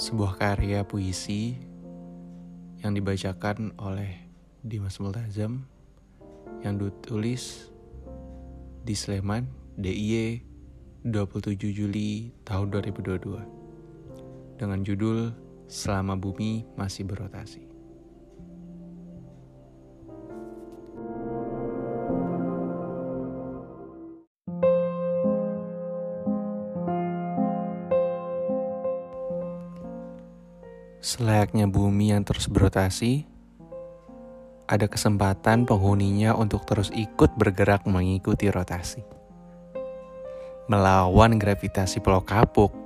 sebuah karya puisi yang dibacakan oleh Dimas Multazam yang ditulis di Sleman, DIY 27 Juli tahun 2022 dengan judul Selama Bumi Masih Berotasi. Selayaknya bumi yang terus berotasi, ada kesempatan penghuninya untuk terus ikut bergerak mengikuti rotasi. Melawan gravitasi pulau kapuk,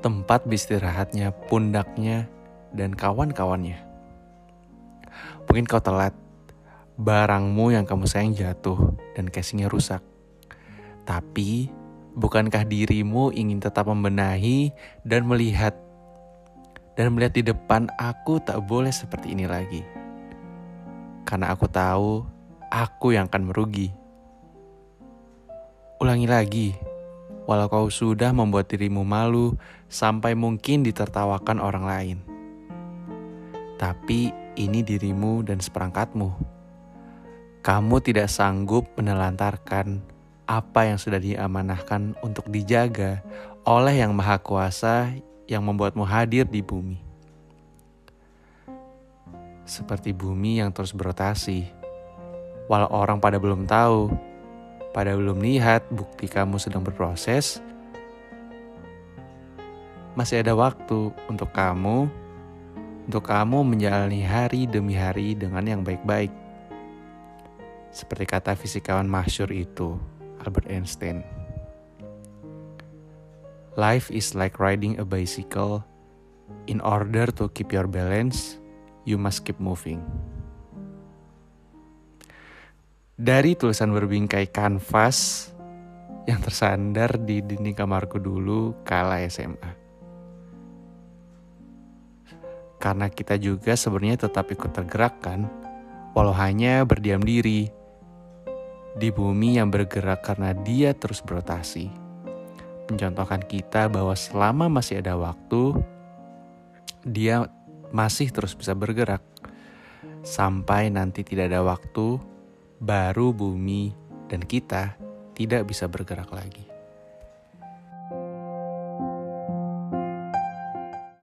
tempat beristirahatnya pundaknya dan kawan-kawannya. Mungkin kau telat, barangmu yang kamu sayang jatuh dan casingnya rusak. Tapi, bukankah dirimu ingin tetap membenahi dan melihat dan melihat di depan aku tak boleh seperti ini lagi. Karena aku tahu aku yang akan merugi. Ulangi lagi, walau kau sudah membuat dirimu malu sampai mungkin ditertawakan orang lain. Tapi ini dirimu dan seperangkatmu. Kamu tidak sanggup menelantarkan apa yang sudah diamanahkan untuk dijaga oleh Yang Maha Kuasa yang membuatmu hadir di bumi. Seperti bumi yang terus berotasi, walau orang pada belum tahu, pada belum lihat bukti kamu sedang berproses, masih ada waktu untuk kamu, untuk kamu menjalani hari demi hari dengan yang baik-baik. Seperti kata fisikawan masyur itu, Albert Einstein. Life is like riding a bicycle. In order to keep your balance, you must keep moving. Dari tulisan berbingkai kanvas yang tersandar di dinding kamarku dulu kala SMA. Karena kita juga sebenarnya tetap ikut tergerak kan, walau hanya berdiam diri di bumi yang bergerak karena dia terus berotasi mencontohkan kita bahwa selama masih ada waktu, dia masih terus bisa bergerak. Sampai nanti tidak ada waktu, baru bumi dan kita tidak bisa bergerak lagi.